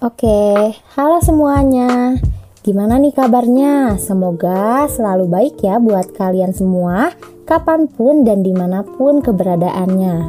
Oke, halo semuanya. Gimana nih kabarnya? Semoga selalu baik ya buat kalian semua, kapan pun dan di mana pun keberadaannya.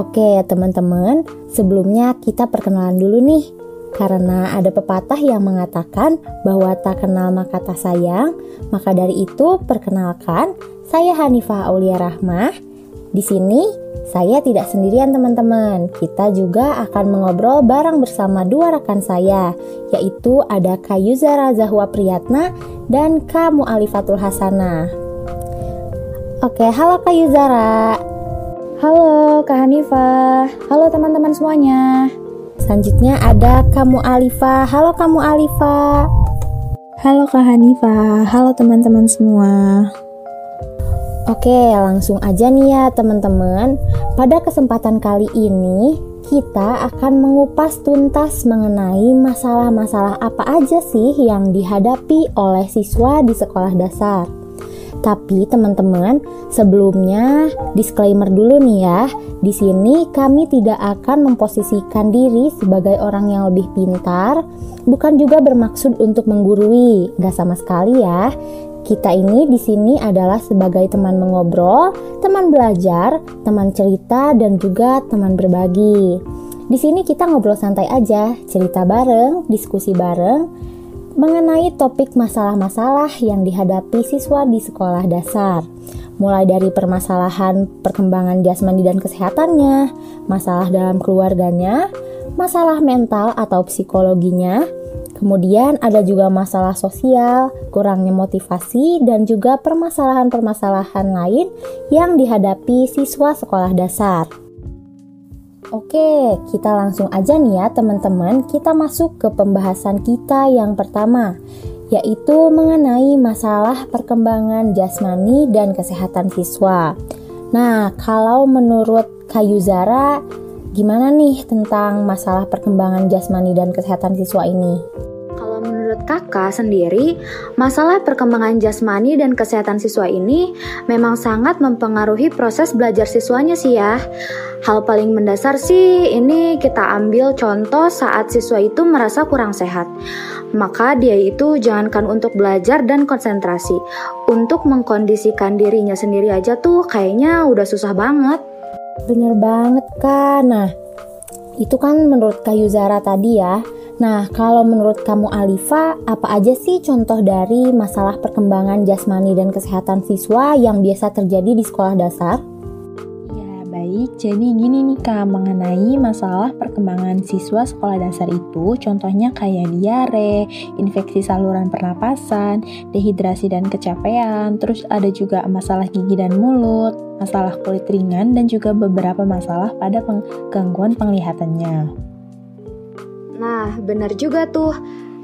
Oke, teman-teman, sebelumnya kita perkenalan dulu nih. Karena ada pepatah yang mengatakan bahwa tak kenal maka tak sayang, maka dari itu perkenalkan, saya Hanifah Aulia Rahmah. Di sini saya tidak sendirian teman-teman. Kita juga akan mengobrol bareng bersama dua rekan saya, yaitu ada Kayuzara Zahwa Priyatna dan Kamu Alifatul Hasana. Oke, halo Kayuzara. Halo Kak Hanifah. Halo teman-teman semuanya. Selanjutnya ada kamu Alifa. Halo kamu Alifa. Halo Kak Hanifah. Halo teman-teman semua. Oke, langsung aja nih ya teman-teman. Pada kesempatan kali ini, kita akan mengupas tuntas mengenai masalah-masalah apa aja sih yang dihadapi oleh siswa di sekolah dasar. Tapi teman-teman, sebelumnya disclaimer dulu nih ya. Di sini kami tidak akan memposisikan diri sebagai orang yang lebih pintar, bukan juga bermaksud untuk menggurui, gak sama sekali ya. Kita ini di sini adalah sebagai teman mengobrol, teman belajar, teman cerita, dan juga teman berbagi. Di sini kita ngobrol santai aja, cerita bareng, diskusi bareng, mengenai topik masalah-masalah yang dihadapi siswa di sekolah dasar. Mulai dari permasalahan perkembangan jasmani dan kesehatannya, masalah dalam keluarganya, masalah mental atau psikologinya, kemudian ada juga masalah sosial, kurangnya motivasi, dan juga permasalahan-permasalahan lain yang dihadapi siswa sekolah dasar. Oke, kita langsung aja nih ya teman-teman, kita masuk ke pembahasan kita yang pertama, yaitu mengenai masalah perkembangan jasmani dan kesehatan siswa. Nah, kalau menurut Kayuzara, gimana nih tentang masalah perkembangan jasmani dan kesehatan siswa ini? Kakak sendiri, masalah perkembangan jasmani dan kesehatan siswa ini memang sangat mempengaruhi proses belajar siswanya sih ya. Hal paling mendasar sih ini kita ambil contoh saat siswa itu merasa kurang sehat. Maka dia itu jangankan untuk belajar dan konsentrasi. Untuk mengkondisikan dirinya sendiri aja tuh kayaknya udah susah banget. Bener banget kan. Nah, itu kan menurut Kayu Zara tadi ya. Nah, kalau menurut kamu Alifa, apa aja sih contoh dari masalah perkembangan jasmani dan kesehatan siswa yang biasa terjadi di sekolah dasar? Ya, baik. Jadi gini nih Kak, mengenai masalah perkembangan siswa sekolah dasar itu, contohnya kayak diare, infeksi saluran pernapasan, dehidrasi dan kecapean, terus ada juga masalah gigi dan mulut, masalah kulit ringan, dan juga beberapa masalah pada gangguan penglihatannya. Nah, benar juga tuh.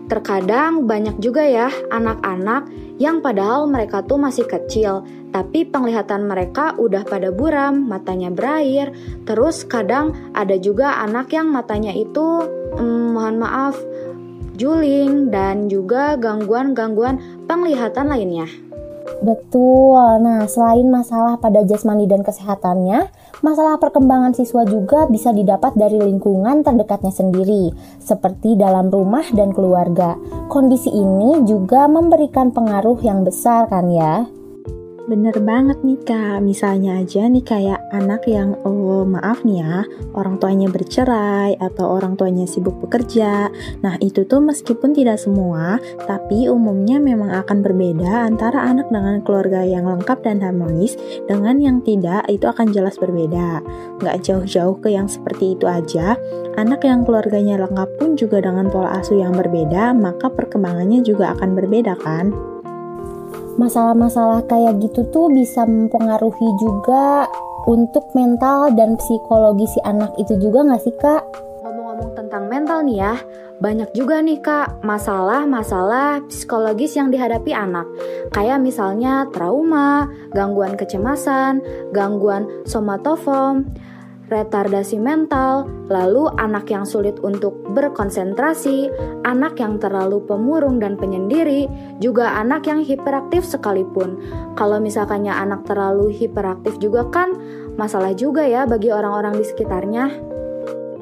Terkadang banyak juga ya anak-anak yang padahal mereka tuh masih kecil, tapi penglihatan mereka udah pada buram, matanya berair. Terus kadang ada juga anak yang matanya itu, hmm, mohon maaf, juling dan juga gangguan-gangguan penglihatan lainnya. Betul. Nah, selain masalah pada jasmani dan kesehatannya, Masalah perkembangan siswa juga bisa didapat dari lingkungan terdekatnya sendiri, seperti dalam rumah dan keluarga. Kondisi ini juga memberikan pengaruh yang besar kan ya? Bener banget nih kak, misalnya aja nih kayak anak yang oh maaf nih ya, orang tuanya bercerai atau orang tuanya sibuk bekerja. Nah itu tuh meskipun tidak semua, tapi umumnya memang akan berbeda antara anak dengan keluarga yang lengkap dan harmonis dengan yang tidak itu akan jelas berbeda. Nggak jauh-jauh ke yang seperti itu aja, anak yang keluarganya lengkap pun juga dengan pola asuh yang berbeda, maka perkembangannya juga akan berbeda kan? Masalah-masalah kayak gitu tuh bisa mempengaruhi juga untuk mental dan psikologi si anak itu juga nggak sih kak? Ngomong-ngomong tentang mental nih ya, banyak juga nih kak masalah-masalah psikologis yang dihadapi anak. Kayak misalnya trauma, gangguan kecemasan, gangguan somatofom, retardasi mental, lalu anak yang sulit untuk berkonsentrasi, anak yang terlalu pemurung dan penyendiri, juga anak yang hiperaktif sekalipun. Kalau misalkannya anak terlalu hiperaktif juga kan masalah juga ya bagi orang-orang di sekitarnya.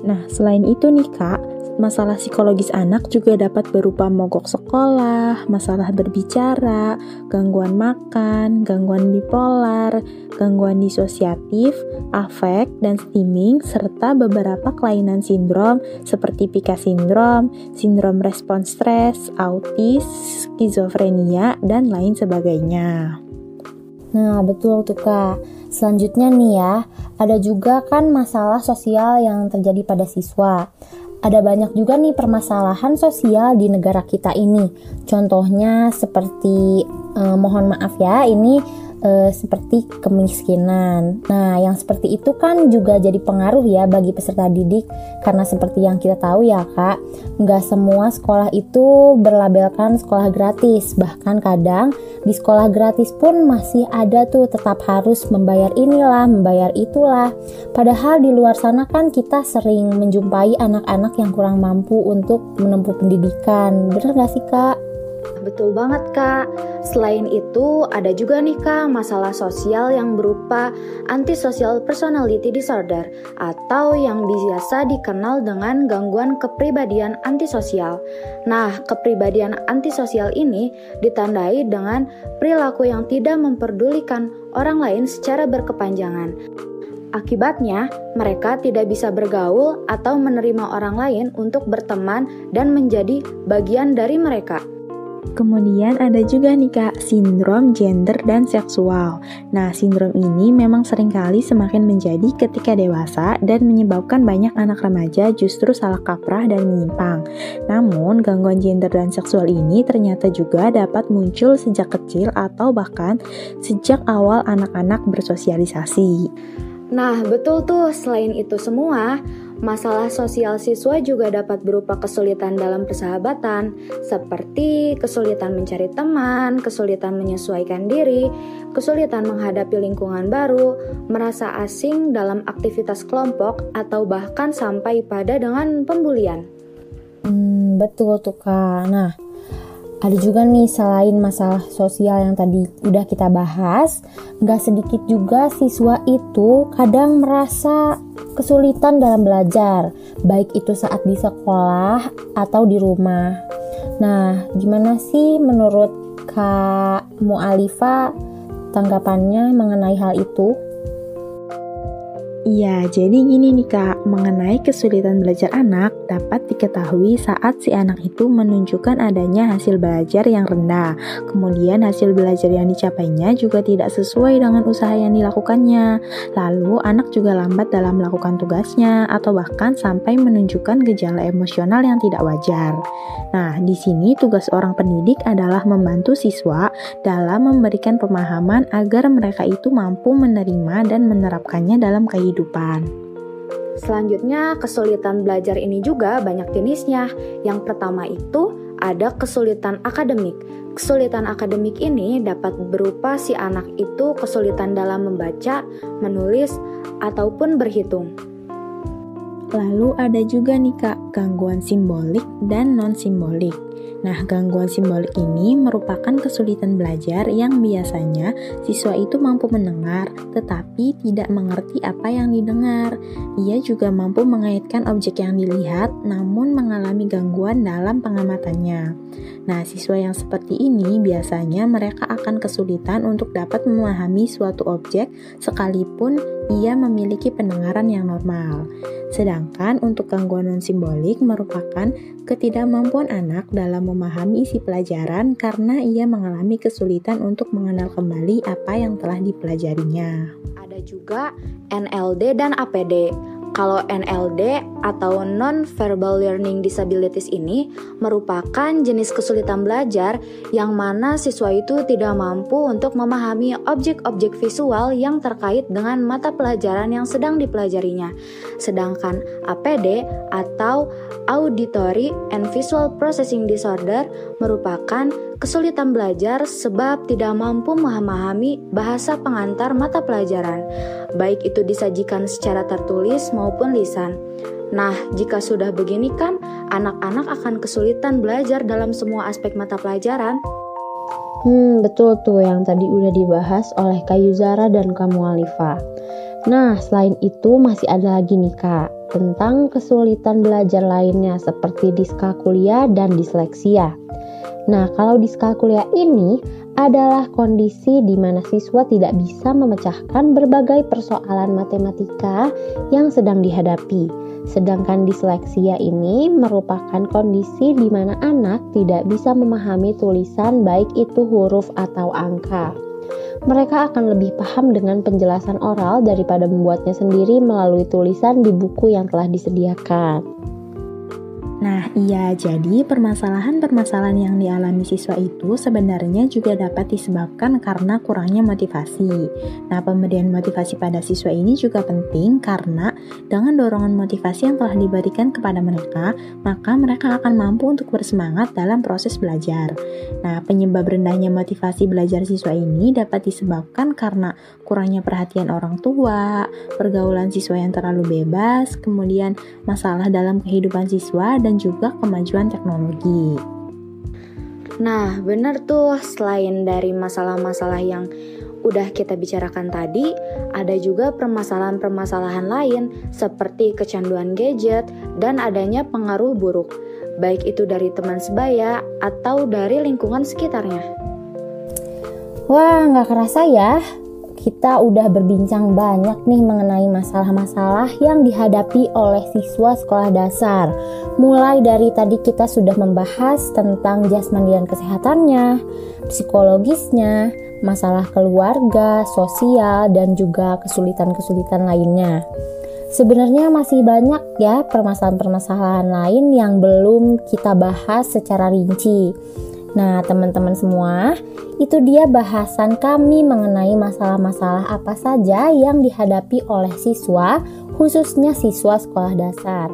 Nah, selain itu nih Kak, masalah psikologis anak juga dapat berupa mogok sekolah, masalah berbicara, gangguan makan, gangguan bipolar, gangguan disosiatif, afek, dan stimming, serta beberapa kelainan sindrom seperti pika sindrom, sindrom respons stres, autis, skizofrenia, dan lain sebagainya. Nah, betul tuh Kak. Selanjutnya nih ya, ada juga kan masalah sosial yang terjadi pada siswa ada banyak juga nih permasalahan sosial di negara kita ini. Contohnya seperti eh, mohon maaf ya, ini e, seperti kemiskinan. Nah, yang seperti itu kan juga jadi pengaruh ya bagi peserta didik karena seperti yang kita tahu ya kak, nggak semua sekolah itu berlabelkan sekolah gratis. Bahkan kadang di sekolah gratis pun masih ada tuh tetap harus membayar inilah, membayar itulah. Padahal di luar sana kan kita sering menjumpai anak-anak yang kurang mampu untuk menempuh pendidikan. Bener gak sih kak? Betul banget kak. Selain itu ada juga nih kak masalah sosial yang berupa antisocial personality disorder atau yang biasa dikenal dengan gangguan kepribadian antisosial. Nah, kepribadian antisosial ini ditandai dengan perilaku yang tidak memperdulikan orang lain secara berkepanjangan. Akibatnya, mereka tidak bisa bergaul atau menerima orang lain untuk berteman dan menjadi bagian dari mereka. Kemudian ada juga nih kak, sindrom gender dan seksual. Nah, sindrom ini memang sering kali semakin menjadi ketika dewasa dan menyebabkan banyak anak remaja justru salah kaprah dan menyimpang. Namun, gangguan gender dan seksual ini ternyata juga dapat muncul sejak kecil atau bahkan sejak awal anak-anak bersosialisasi. Nah, betul tuh. Selain itu semua, Masalah sosial siswa juga dapat berupa kesulitan dalam persahabatan, seperti kesulitan mencari teman, kesulitan menyesuaikan diri, kesulitan menghadapi lingkungan baru, merasa asing dalam aktivitas kelompok, atau bahkan sampai pada dengan pembulian. Hmm, betul tuh kak. Nah, ada juga nih selain masalah sosial yang tadi udah kita bahas, nggak sedikit juga siswa itu kadang merasa kesulitan dalam belajar, baik itu saat di sekolah atau di rumah. Nah, gimana sih menurut Kak Mu'alifa tanggapannya mengenai hal itu? Iya, jadi gini nih kak, mengenai kesulitan belajar anak dapat diketahui saat si anak itu menunjukkan adanya hasil belajar yang rendah. Kemudian hasil belajar yang dicapainya juga tidak sesuai dengan usaha yang dilakukannya. Lalu anak juga lambat dalam melakukan tugasnya atau bahkan sampai menunjukkan gejala emosional yang tidak wajar. Nah, di sini tugas orang pendidik adalah membantu siswa dalam memberikan pemahaman agar mereka itu mampu menerima dan menerapkannya dalam kehidupan. Selanjutnya, kesulitan belajar ini juga banyak jenisnya. Yang pertama itu ada kesulitan akademik. Kesulitan akademik ini dapat berupa si anak itu kesulitan dalam membaca, menulis, ataupun berhitung. Lalu ada juga nih kak, gangguan simbolik dan non-simbolik. Nah, gangguan simbolik ini merupakan kesulitan belajar yang biasanya siswa itu mampu mendengar tetapi tidak mengerti apa yang didengar. Ia juga mampu mengaitkan objek yang dilihat namun mengalami gangguan dalam pengamatannya. Nah, siswa yang seperti ini biasanya mereka akan kesulitan untuk dapat memahami suatu objek sekalipun ia memiliki pendengaran yang normal. Sedangkan untuk gangguan non simbolik merupakan ketidakmampuan anak dalam memahami isi pelajaran karena ia mengalami kesulitan untuk mengenal kembali apa yang telah dipelajarinya. Ada juga NLD dan APD. Kalau NLD atau Non-Verbal Learning Disabilities ini merupakan jenis kesulitan belajar yang mana siswa itu tidak mampu untuk memahami objek-objek visual yang terkait dengan mata pelajaran yang sedang dipelajarinya. Sedangkan APD atau Auditory and Visual Processing Disorder merupakan kesulitan belajar sebab tidak mampu memahami bahasa pengantar mata pelajaran, baik itu disajikan secara tertulis maupun lisan. Nah, jika sudah begini kan, anak-anak akan kesulitan belajar dalam semua aspek mata pelajaran. Hmm, betul tuh yang tadi udah dibahas oleh Kayu Zara dan Kamu Alifa. Nah, selain itu masih ada lagi nih kak, tentang kesulitan belajar lainnya seperti diskalkulia dan disleksia. Nah, kalau diskalkulia ini adalah kondisi di mana siswa tidak bisa memecahkan berbagai persoalan matematika yang sedang dihadapi. Sedangkan disleksia ini merupakan kondisi di mana anak tidak bisa memahami tulisan baik itu huruf atau angka mereka akan lebih paham dengan penjelasan oral daripada membuatnya sendiri melalui tulisan di buku yang telah disediakan. Nah, iya, jadi permasalahan-permasalahan yang dialami siswa itu sebenarnya juga dapat disebabkan karena kurangnya motivasi. Nah, pemberian motivasi pada siswa ini juga penting karena dengan dorongan motivasi yang telah diberikan kepada mereka, maka mereka akan mampu untuk bersemangat dalam proses belajar. Nah, penyebab rendahnya motivasi belajar siswa ini dapat disebabkan karena kurangnya perhatian orang tua, pergaulan siswa yang terlalu bebas, kemudian masalah dalam kehidupan siswa dan juga kemajuan teknologi. Nah, benar tuh, selain dari masalah-masalah yang udah kita bicarakan tadi, ada juga permasalahan-permasalahan lain seperti kecanduan gadget dan adanya pengaruh buruk, baik itu dari teman sebaya atau dari lingkungan sekitarnya. Wah, nggak kerasa ya, kita udah berbincang banyak nih mengenai masalah-masalah yang dihadapi oleh siswa sekolah dasar. Mulai dari tadi kita sudah membahas tentang jasmani dan kesehatannya, psikologisnya, masalah keluarga, sosial, dan juga kesulitan-kesulitan lainnya. Sebenarnya masih banyak ya permasalahan-permasalahan lain yang belum kita bahas secara rinci. Nah, teman-teman semua, itu dia bahasan kami mengenai masalah-masalah apa saja yang dihadapi oleh siswa, khususnya siswa sekolah dasar.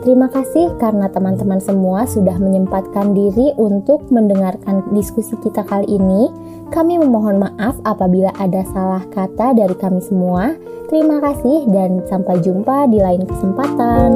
Terima kasih karena teman-teman semua sudah menyempatkan diri untuk mendengarkan diskusi kita kali ini. Kami memohon maaf apabila ada salah kata dari kami semua. Terima kasih dan sampai jumpa di lain kesempatan.